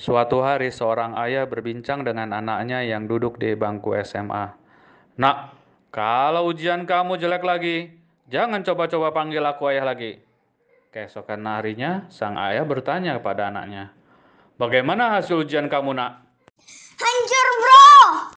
Suatu hari seorang ayah berbincang dengan anaknya yang duduk di bangku SMA. Nak, kalau ujian kamu jelek lagi, jangan coba-coba panggil aku ayah lagi. Keesokan harinya, sang ayah bertanya kepada anaknya, Bagaimana hasil ujian kamu nak? Hancur bro!